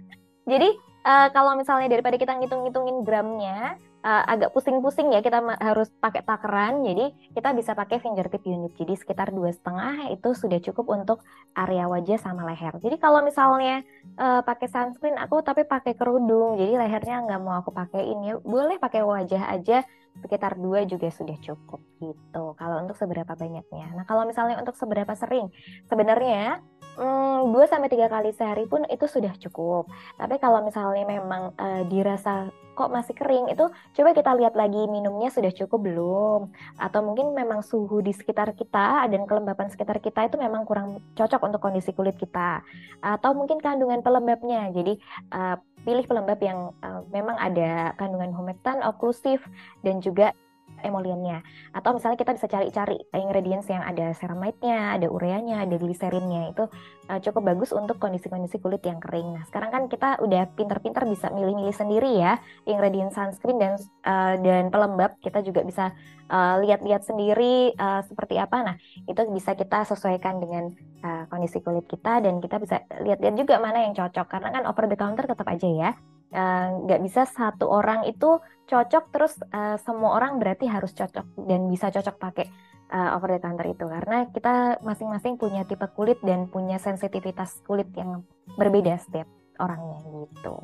Speaker 2: Jadi uh, kalau misalnya daripada kita ngitung-ngitungin gramnya, uh, agak pusing-pusing ya kita harus pakai takeran jadi kita bisa pakai fingertip unit. Jadi sekitar dua setengah itu sudah cukup untuk area wajah sama leher. Jadi kalau misalnya uh, pakai sunscreen aku tapi pakai kerudung jadi lehernya nggak mau aku pakaiin ya. Boleh pakai wajah aja sekitar dua juga sudah cukup gitu kalau untuk seberapa banyaknya. Nah kalau misalnya untuk seberapa sering sebenarnya hmm, 2 sampai tiga kali sehari pun itu sudah cukup. Tapi kalau misalnya memang uh, dirasa kok masih kering, itu coba kita lihat lagi minumnya sudah cukup belum atau mungkin memang suhu di sekitar kita dan kelembapan sekitar kita itu memang kurang cocok untuk kondisi kulit kita. Atau mungkin kandungan pelembabnya. Jadi uh, pilih pelembab yang uh, memang ada kandungan humektan, oklusif dan juga emoliennya. Atau misalnya kita bisa cari-cari ingredients yang ada ceramide-nya, ada ureanya, ada gliserinnya. Itu uh, cukup bagus untuk kondisi-kondisi kulit yang kering. Nah, sekarang kan kita udah pinter-pinter bisa milih-milih sendiri ya ingredient sunscreen dan uh, dan pelembab. Kita juga bisa uh, lihat-lihat sendiri uh, seperti apa. Nah, itu bisa kita sesuaikan dengan uh, kondisi kulit kita dan kita bisa lihat-lihat juga mana yang cocok. Karena kan over the counter tetap aja ya nggak uh, bisa satu orang itu cocok terus uh, semua orang berarti harus cocok dan bisa cocok pakai uh, over the counter itu karena kita masing-masing punya tipe kulit dan punya sensitivitas kulit yang berbeda setiap orangnya gitu.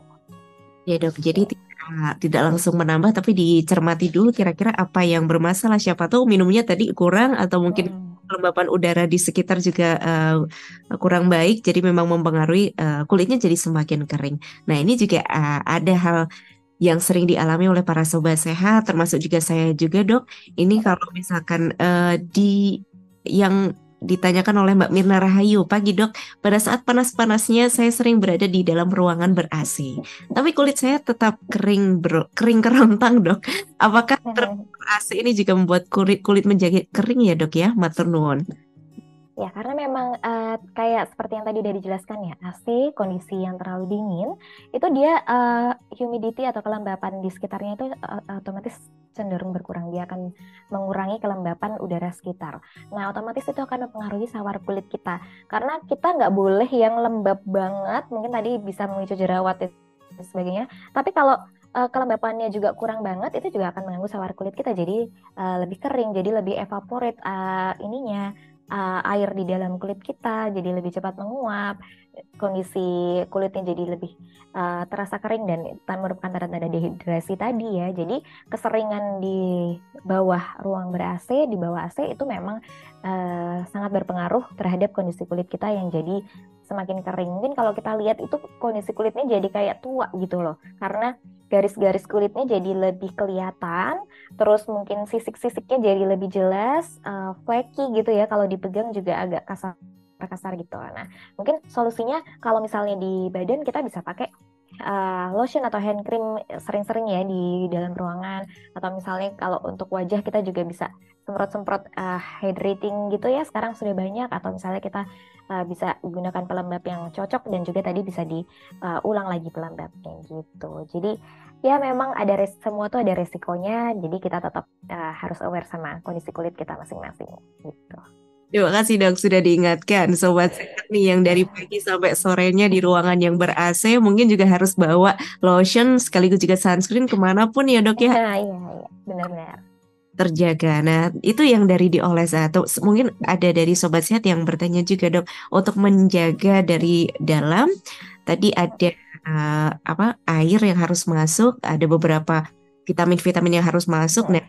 Speaker 1: Ya dok, jadi tidak, tidak langsung menambah tapi dicermati dulu kira-kira apa yang bermasalah. Siapa tahu minumnya tadi kurang atau mungkin hmm kelembapan udara di sekitar juga uh, kurang baik, jadi memang mempengaruhi uh, kulitnya jadi semakin kering. Nah ini juga uh, ada hal yang sering dialami oleh para sobat sehat, termasuk juga saya juga dok. Ini kalau misalkan uh, di yang ditanyakan oleh Mbak Mirna Rahayu, pagi dok, pada saat panas-panasnya saya sering berada di dalam ruangan ber-AC, tapi kulit saya tetap kering ber, kering kerontang dok. Apakah ter AC ini juga membuat kulit kulit menjadi kering ya dok ya, matur nuwun?
Speaker 2: Ya, karena memang uh, kayak seperti yang tadi udah dijelaskan ya, AC kondisi yang terlalu dingin itu dia uh, humidity atau kelembapan di sekitarnya itu uh, otomatis cenderung berkurang. Dia akan mengurangi kelembapan udara sekitar. Nah, otomatis itu akan mempengaruhi sawar kulit kita. Karena kita nggak boleh yang lembab banget, mungkin tadi bisa memicu jerawat dan sebagainya. Tapi kalau uh, kelembapannya juga kurang banget, itu juga akan mengganggu sawar kulit kita. Jadi uh, lebih kering, jadi lebih evaporate uh, ininya uh, air di dalam kulit kita jadi lebih cepat menguap, kondisi kulitnya jadi lebih uh, terasa kering dan merupakan tanda-tanda dehidrasi tadi ya. Jadi keseringan di bawah ruang ber-AC, di bawah AC itu memang uh, sangat berpengaruh terhadap kondisi kulit kita yang jadi semakin kering. Mungkin kalau kita lihat itu kondisi kulitnya jadi kayak tua gitu loh. Karena garis-garis kulitnya jadi lebih kelihatan, terus mungkin sisik-sisiknya jadi lebih jelas, uh, flaky gitu ya kalau dipegang juga agak kasar kasar gitu. Nah, mungkin solusinya kalau misalnya di badan kita bisa pakai uh, lotion atau hand cream sering-sering ya di dalam ruangan atau misalnya kalau untuk wajah kita juga bisa semprot-semprot uh, hydrating gitu ya sekarang sudah banyak atau misalnya kita uh, bisa gunakan pelembab yang cocok dan juga tadi bisa diulang uh, lagi pelembabnya gitu. Jadi ya memang ada res semua tuh ada resikonya jadi kita tetap uh, harus aware sama kondisi kulit kita masing-masing gitu.
Speaker 1: Terima kasih dok sudah diingatkan sobat sehat nih yang dari pagi sampai sorenya di ruangan yang ber AC mungkin juga harus bawa lotion sekaligus juga sunscreen ke mana pun ya dok ya.
Speaker 2: Iya iya iya benar-benar
Speaker 1: terjaga. Nah, itu yang dari dioles atau mungkin ada dari sobat sehat yang bertanya juga dok untuk menjaga dari dalam tadi ada uh, apa air yang harus masuk, ada beberapa vitamin-vitamin yang harus masuk. Nah,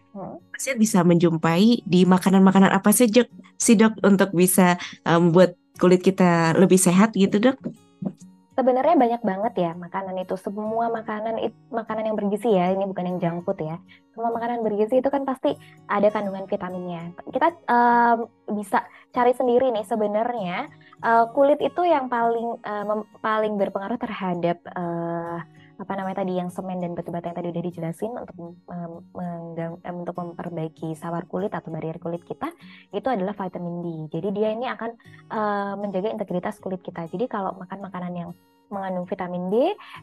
Speaker 1: pasien bisa menjumpai di makanan-makanan apa saja sih dok untuk bisa membuat um, kulit kita lebih sehat gitu dok?
Speaker 2: Sebenarnya banyak banget ya makanan itu. Semua makanan itu makanan yang bergizi ya. Ini bukan yang food ya. Semua makanan bergizi itu kan pasti ada kandungan vitaminnya. Kita um, bisa cari sendiri nih sebenarnya uh, kulit itu yang paling uh, paling berpengaruh terhadap uh, apa namanya tadi yang semen dan batu bata yang tadi udah dijelasin untuk um, untuk memperbaiki sawar kulit atau barrier kulit kita itu adalah vitamin D. Jadi dia ini akan uh, menjaga integritas kulit kita. Jadi kalau makan makanan yang mengandung vitamin D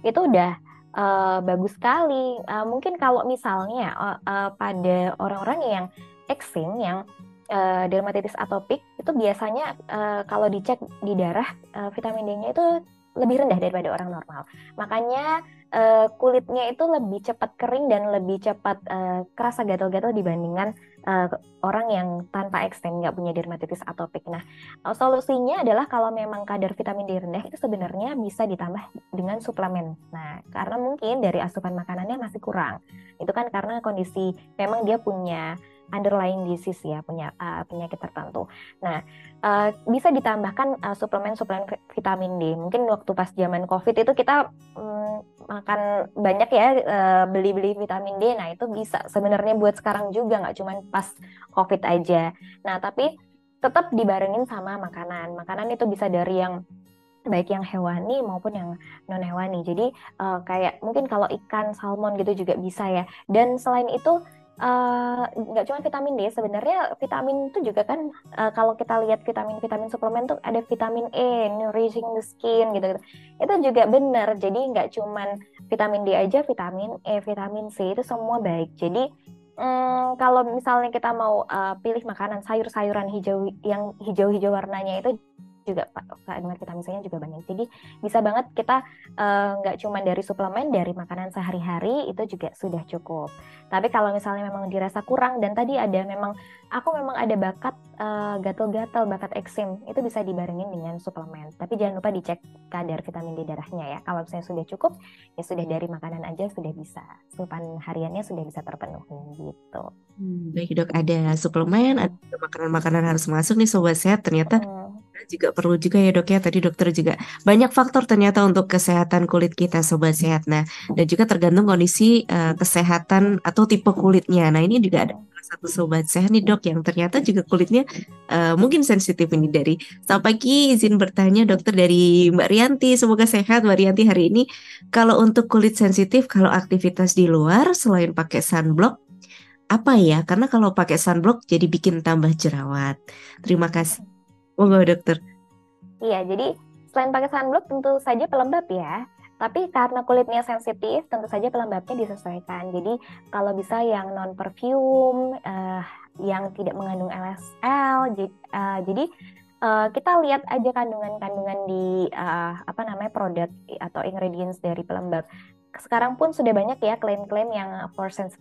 Speaker 2: itu udah uh, bagus sekali. Uh, mungkin kalau misalnya uh, uh, pada orang-orang yang eksim yang uh, dermatitis atopik itu biasanya uh, kalau dicek di darah uh, vitamin D-nya itu lebih rendah daripada orang normal. Makanya uh, kulitnya itu lebih cepat kering dan lebih cepat uh, kerasa gatal-gatal dibandingkan uh, orang yang tanpa eksten nggak punya dermatitis atopik. Nah, uh, solusinya adalah kalau memang kadar vitamin D rendah itu sebenarnya bisa ditambah dengan suplemen. Nah, karena mungkin dari asupan makanannya masih kurang. Itu kan karena kondisi memang dia punya underlying disease ya punya uh, penyakit tertentu. Nah uh, bisa ditambahkan uh, suplemen-suplemen vitamin D. Mungkin waktu pas zaman COVID itu kita um, makan banyak ya beli-beli vitamin D. Nah itu bisa sebenarnya buat sekarang juga nggak cuma pas COVID aja. Nah tapi tetap dibarengin sama makanan. Makanan itu bisa dari yang baik yang hewani maupun yang non hewani. Jadi uh, kayak mungkin kalau ikan salmon gitu juga bisa ya. Dan selain itu Eh, nggak uh, cuma vitamin D sebenarnya vitamin itu juga kan uh, kalau kita lihat vitamin-vitamin suplemen tuh ada vitamin E nourishing the skin gitu, gitu. itu juga benar jadi nggak cuma vitamin D aja vitamin E vitamin C itu semua baik jadi um, kalau misalnya kita mau uh, pilih makanan sayur-sayuran hijau yang hijau-hijau warnanya itu juga kandungan vitamin C-nya juga banyak. Jadi bisa banget kita eh, nggak uh, cuma dari suplemen, dari makanan sehari-hari itu juga sudah cukup. Tapi kalau misalnya memang dirasa kurang dan tadi ada memang aku memang ada bakat uh, gatal-gatal, bakat eksim, itu bisa dibarengin dengan suplemen. Tapi jangan lupa dicek kadar vitamin D darahnya ya. Kalau misalnya sudah cukup, ya sudah dari makanan aja sudah bisa. Asupan hariannya sudah bisa terpenuhi gitu.
Speaker 1: Hmm, baik dok, ada suplemen, ada makanan-makanan harus masuk nih sobat sehat. Ternyata hmm juga perlu juga ya dok ya. Tadi dokter juga banyak faktor ternyata untuk kesehatan kulit kita sobat sehat. Nah dan juga tergantung kondisi uh, kesehatan atau tipe kulitnya. Nah ini juga ada satu sobat sehat nih dok yang ternyata juga kulitnya uh, mungkin sensitif ini dari selamat pagi izin bertanya dokter dari Mbak Rianti. Semoga sehat Mbak Rianti hari ini. Kalau untuk kulit sensitif kalau aktivitas di luar selain pakai sunblock apa ya? Karena kalau pakai sunblock jadi bikin tambah jerawat. Terima kasih Monggo dokter.
Speaker 2: Iya, jadi selain pakai sunblock tentu saja pelembab ya. Tapi karena kulitnya sensitif, tentu saja pelembabnya disesuaikan. Jadi kalau bisa yang non perfume, uh, yang tidak mengandung LSL, jadi, uh, jadi uh, kita lihat aja kandungan-kandungan di uh, apa namanya produk atau ingredients dari pelembab. Sekarang pun sudah banyak ya klaim-klaim yang for sens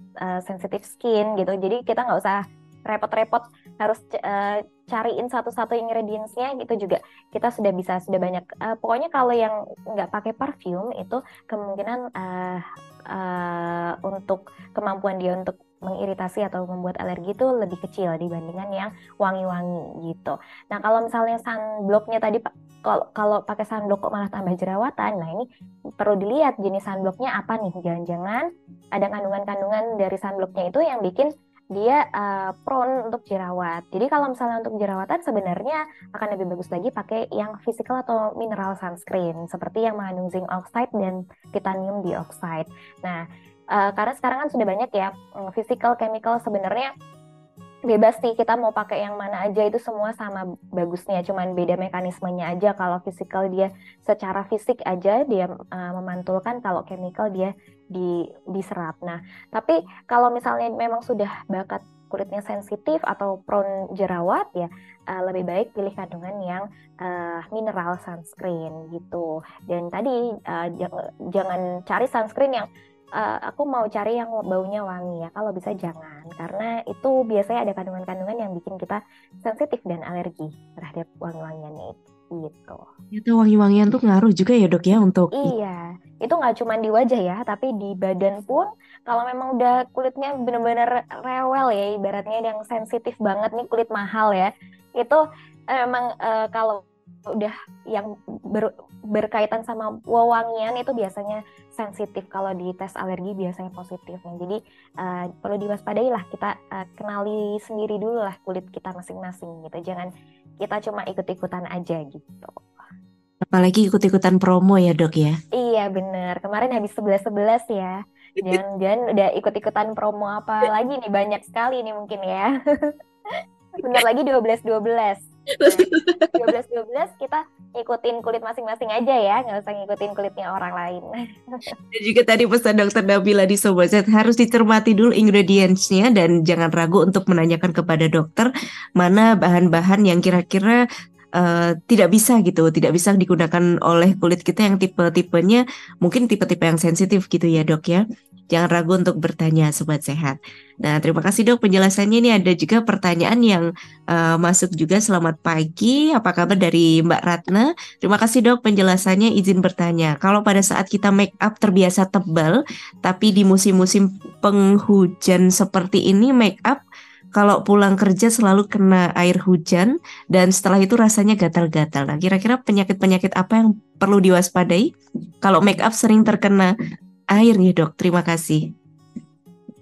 Speaker 2: sensitive skin gitu. Jadi kita nggak usah repot-repot harus uh, cariin satu-satu ingredientsnya gitu juga kita sudah bisa sudah banyak uh, pokoknya kalau yang nggak pakai parfum itu kemungkinan uh, uh, untuk kemampuan dia untuk mengiritasi atau membuat alergi itu lebih kecil dibandingkan yang wangi-wangi gitu. Nah kalau misalnya sunblocknya tadi kalau kalau pakai sunblock kok malah tambah jerawatan, nah ini perlu dilihat jenis sunblocknya apa nih. Jangan-jangan ada kandungan-kandungan dari sunblocknya itu yang bikin dia uh, prone untuk jerawat. Jadi kalau misalnya untuk jerawatan sebenarnya akan lebih bagus lagi pakai yang physical atau mineral sunscreen seperti yang mengandung zinc oxide dan titanium dioxide. Nah, uh, karena sekarang kan sudah banyak ya mm, physical chemical sebenarnya bebas nih kita mau pakai yang mana aja itu semua sama bagusnya cuman beda mekanismenya aja kalau physical dia secara fisik aja dia uh, memantulkan kalau chemical dia di diserap. Nah, tapi kalau misalnya memang sudah bakat kulitnya sensitif atau prone jerawat ya uh, lebih baik pilih kandungan yang uh, mineral sunscreen gitu. Dan tadi uh, jangan cari sunscreen yang uh, aku mau cari yang baunya wangi ya. Kalau bisa jangan karena itu biasanya ada kandungan-kandungan yang bikin kita sensitif dan alergi terhadap wangi-wangian itu gitu.
Speaker 1: Itu wangi-wangian tuh ngaruh juga ya dok ya untuk
Speaker 2: Iya, itu nggak cuma di wajah ya, tapi di badan pun kalau memang udah kulitnya bener-bener rewel ya, ibaratnya yang sensitif banget nih kulit mahal ya, itu emang uh, kalau udah yang ber, berkaitan sama wewangian itu biasanya sensitif. Kalau di tes alergi biasanya positif jadi uh, perlu diwaspadai lah kita uh, kenali sendiri dulu lah kulit kita masing-masing gitu. Jangan kita cuma ikut-ikutan aja gitu.
Speaker 1: Apalagi ikut-ikutan promo ya dok ya?
Speaker 2: Iya bener. Kemarin habis sebelas sebelas ya. Jangan-jangan udah ikut-ikutan promo apa lagi nih banyak sekali nih mungkin ya. Bentar lagi dua belas dua belas dua belas dua belas kita ikutin kulit masing-masing aja ya, nggak usah ngikutin kulitnya orang lain.
Speaker 1: Dan juga tadi pesan dokter Nabila di Sobat Z harus dicermati dulu ingredientsnya dan jangan ragu untuk menanyakan kepada dokter mana bahan-bahan yang kira-kira uh, tidak bisa gitu, tidak bisa digunakan oleh kulit kita yang tipe-tipenya mungkin tipe-tipe yang sensitif gitu ya dok ya. Jangan ragu untuk bertanya sobat sehat. Nah terima kasih dok penjelasannya ini ada juga pertanyaan yang uh, masuk juga selamat pagi. Apa kabar dari Mbak Ratna? Terima kasih dok penjelasannya izin bertanya. Kalau pada saat kita make up terbiasa tebal, tapi di musim-musim penghujan seperti ini make up kalau pulang kerja selalu kena air hujan dan setelah itu rasanya gatal-gatal. Nah, kira-kira penyakit-penyakit apa yang perlu diwaspadai kalau make up sering terkena air ya, Dok? Terima kasih.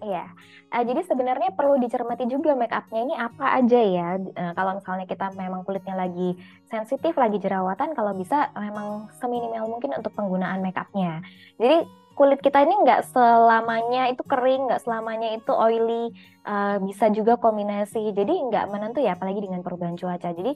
Speaker 2: Iya. Uh, jadi sebenarnya perlu dicermati juga make upnya ini apa aja ya. Uh, kalau misalnya kita memang kulitnya lagi sensitif, lagi jerawatan, kalau bisa memang seminimal mungkin untuk penggunaan make upnya. Jadi kulit kita ini nggak selamanya itu kering, nggak selamanya itu oily, uh, bisa juga kombinasi. Jadi nggak menentu ya, apalagi dengan perubahan cuaca. Jadi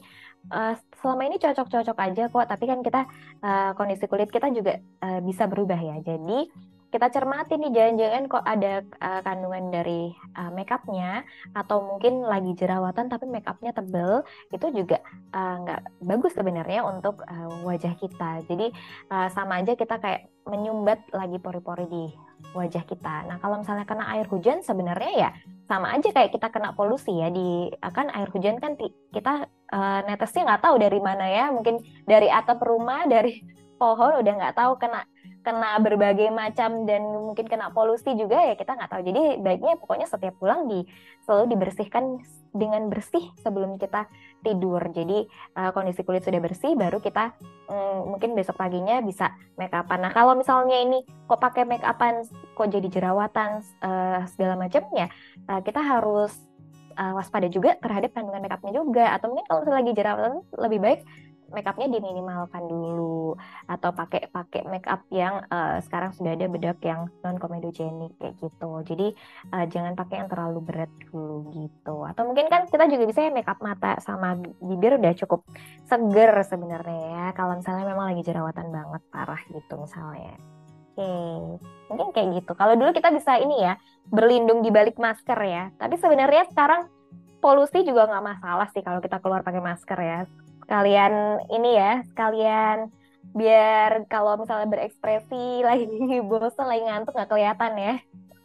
Speaker 2: uh, selama ini cocok-cocok aja kok, tapi kan kita uh, kondisi kulit kita juga uh, bisa berubah ya. Jadi kita cermati nih jangan-jangan kok ada uh, kandungan dari uh, makeupnya atau mungkin lagi jerawatan tapi makeupnya tebel itu juga nggak uh, bagus sebenarnya untuk uh, wajah kita. Jadi uh, sama aja kita kayak menyumbat lagi pori-pori di wajah kita. Nah kalau misalnya kena air hujan sebenarnya ya sama aja kayak kita kena polusi ya. Di akan air hujan kan kita uh, netesnya nggak tahu dari mana ya. Mungkin dari atap rumah dari pohon udah nggak tahu kena kena berbagai macam dan mungkin kena polusi juga ya kita nggak tahu. Jadi baiknya pokoknya setiap pulang di selalu dibersihkan dengan bersih sebelum kita tidur. Jadi uh, kondisi kulit sudah bersih baru kita um, mungkin besok paginya bisa make upan. Nah, kalau misalnya ini kok pakai make upan kok jadi jerawatan uh, segala macamnya, uh, kita harus uh, waspada juga terhadap kandungan make upnya juga atau mungkin kalau lagi jerawatan lebih baik makeupnya diminimalkan dulu atau pakai pakai makeup yang uh, sekarang sudah ada bedak yang non komedogenik kayak gitu. Jadi uh, jangan pakai yang terlalu berat dulu gitu. Atau mungkin kan kita juga bisa ya makeup mata sama bibir udah cukup seger sebenarnya ya. Kalau misalnya memang lagi jerawatan banget parah gitu misalnya. Oke, mungkin kayak gitu. Kalau dulu kita bisa ini ya, berlindung di balik masker ya. Tapi sebenarnya sekarang polusi juga nggak masalah sih kalau kita keluar pakai masker ya sekalian ini ya, sekalian biar kalau misalnya berekspresi lagi bosan lagi ngantuk nggak kelihatan ya.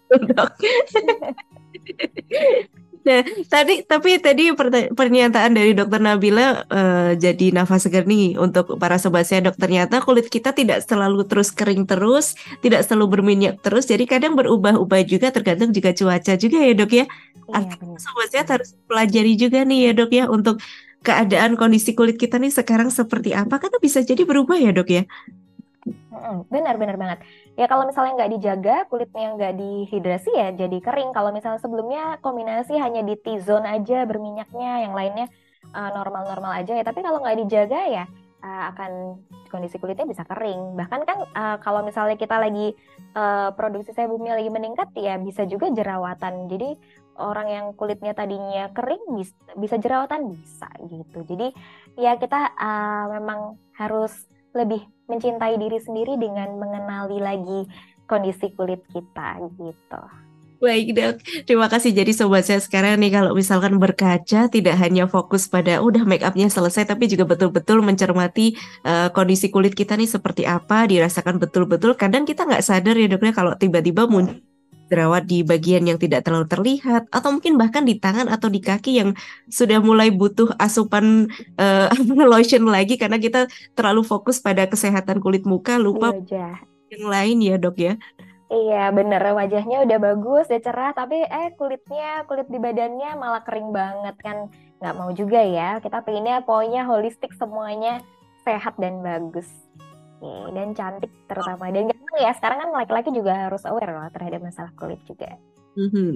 Speaker 1: Nah, tadi tapi tadi pernyataan dari dokter Nabila uh, jadi nafas segar nih untuk para sobat saya dok ternyata kulit kita tidak selalu terus kering terus, tidak selalu berminyak terus, jadi kadang berubah-ubah juga tergantung juga cuaca juga ya dok ya. Iya, sobat saya harus pelajari juga nih ya dok ya untuk keadaan kondisi kulit kita nih sekarang seperti apa? Karena bisa jadi berubah ya dok ya?
Speaker 2: Benar-benar banget. Ya kalau misalnya nggak dijaga kulitnya nggak dihidrasi ya jadi kering. Kalau misalnya sebelumnya kombinasi hanya di T-zone aja berminyaknya yang lainnya eh, normal-normal uh, aja ya. Tapi kalau nggak dijaga ya uh, akan kondisi kulitnya bisa kering. Bahkan kan uh, kalau misalnya kita lagi uh, produksi sebumnya lagi meningkat ya bisa juga jerawatan. Jadi orang yang kulitnya tadinya kering bisa, jerawatan bisa gitu. Jadi ya kita uh, memang harus lebih mencintai diri sendiri dengan mengenali lagi kondisi kulit kita gitu.
Speaker 1: Baik dok, terima kasih. Jadi sobat saya sekarang nih kalau misalkan berkaca tidak hanya fokus pada udah make upnya selesai, tapi juga betul-betul mencermati uh, kondisi kulit kita nih seperti apa, dirasakan betul-betul. Kadang kita nggak sadar ya doknya kalau tiba-tiba muncul jerawat di bagian yang tidak terlalu terlihat atau mungkin bahkan di tangan atau di kaki yang sudah mulai butuh asupan uh, lotion lagi karena kita terlalu fokus pada kesehatan kulit muka lupa Wajah. yang lain ya dok ya.
Speaker 2: Iya bener. Wajahnya udah bagus udah cerah tapi eh kulitnya kulit di badannya malah kering banget kan. Nggak mau juga ya kita pengennya pokoknya holistik semuanya sehat dan bagus dan cantik terutama dan ya sekarang kan laki-laki juga harus aware loh terhadap masalah kulit juga.
Speaker 1: Mm-hmm.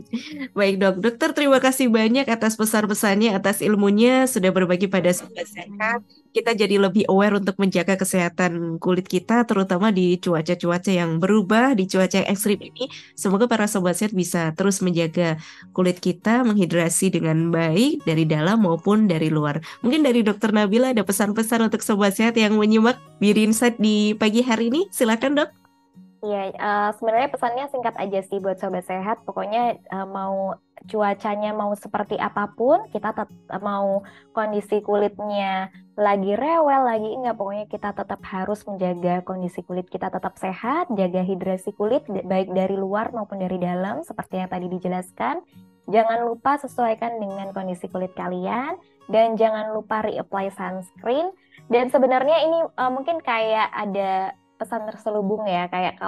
Speaker 1: Baik dok, dokter terima kasih banyak atas pesan-pesannya, atas ilmunya sudah berbagi pada sobat sehat. Kita jadi lebih aware untuk menjaga kesehatan kulit kita, terutama di cuaca-cuaca yang berubah, di cuaca yang ekstrim ini. Semoga para sobat sehat bisa terus menjaga kulit kita menghidrasi dengan baik dari dalam maupun dari luar. Mungkin dari dokter Nabila ada pesan-pesan untuk sobat sehat yang menyimak Beauty Insight di pagi hari ini. Silakan dok.
Speaker 2: Iya, uh, sebenarnya pesannya singkat aja sih buat sobat sehat. Pokoknya uh, mau cuacanya mau seperti apa pun, kita tetap mau kondisi kulitnya lagi rewel, lagi enggak, pokoknya kita tetap harus menjaga kondisi kulit kita tetap sehat, jaga hidrasi kulit baik dari luar maupun dari dalam seperti yang tadi dijelaskan. Jangan lupa sesuaikan dengan kondisi kulit kalian dan jangan lupa reapply sunscreen. Dan sebenarnya ini uh, mungkin kayak ada pesan terselubung ya kayak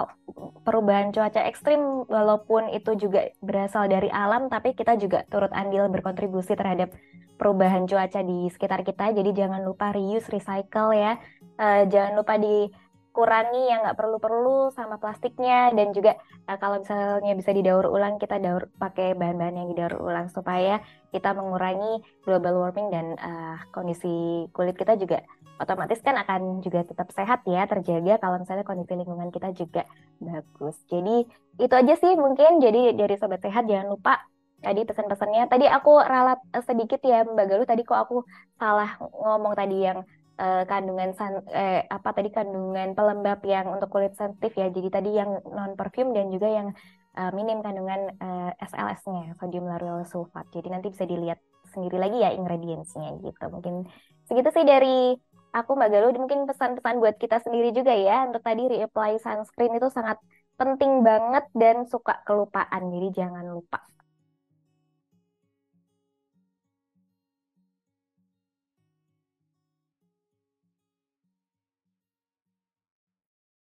Speaker 2: perubahan cuaca ekstrim walaupun itu juga berasal dari alam tapi kita juga turut andil berkontribusi terhadap perubahan cuaca di sekitar kita jadi jangan lupa reuse recycle ya. Uh, jangan lupa dikurangi yang nggak perlu-perlu sama plastiknya. Dan juga uh, kalau misalnya bisa didaur ulang kita daur pakai bahan-bahan yang didaur ulang supaya kita mengurangi global warming dan uh, kondisi kulit kita juga otomatis kan akan juga tetap sehat ya terjaga kalau misalnya kondisi lingkungan kita juga bagus. Jadi itu aja sih mungkin. Jadi dari sobat sehat jangan lupa tadi pesan-pesannya. Tadi aku ralat eh, sedikit ya Mbak Galuh tadi kok aku salah ngomong tadi yang uh, kandungan san, eh, apa tadi kandungan pelembab yang untuk kulit sensitif ya. Jadi tadi yang non perfume dan juga yang uh, minim kandungan uh, SLS-nya sodium lauryl sulfat. Jadi nanti bisa dilihat sendiri lagi ya ingredientsnya gitu. Mungkin segitu sih dari aku Mbak Galuh mungkin pesan-pesan buat kita sendiri juga ya untuk tadi reapply sunscreen itu sangat penting banget dan suka kelupaan jadi jangan lupa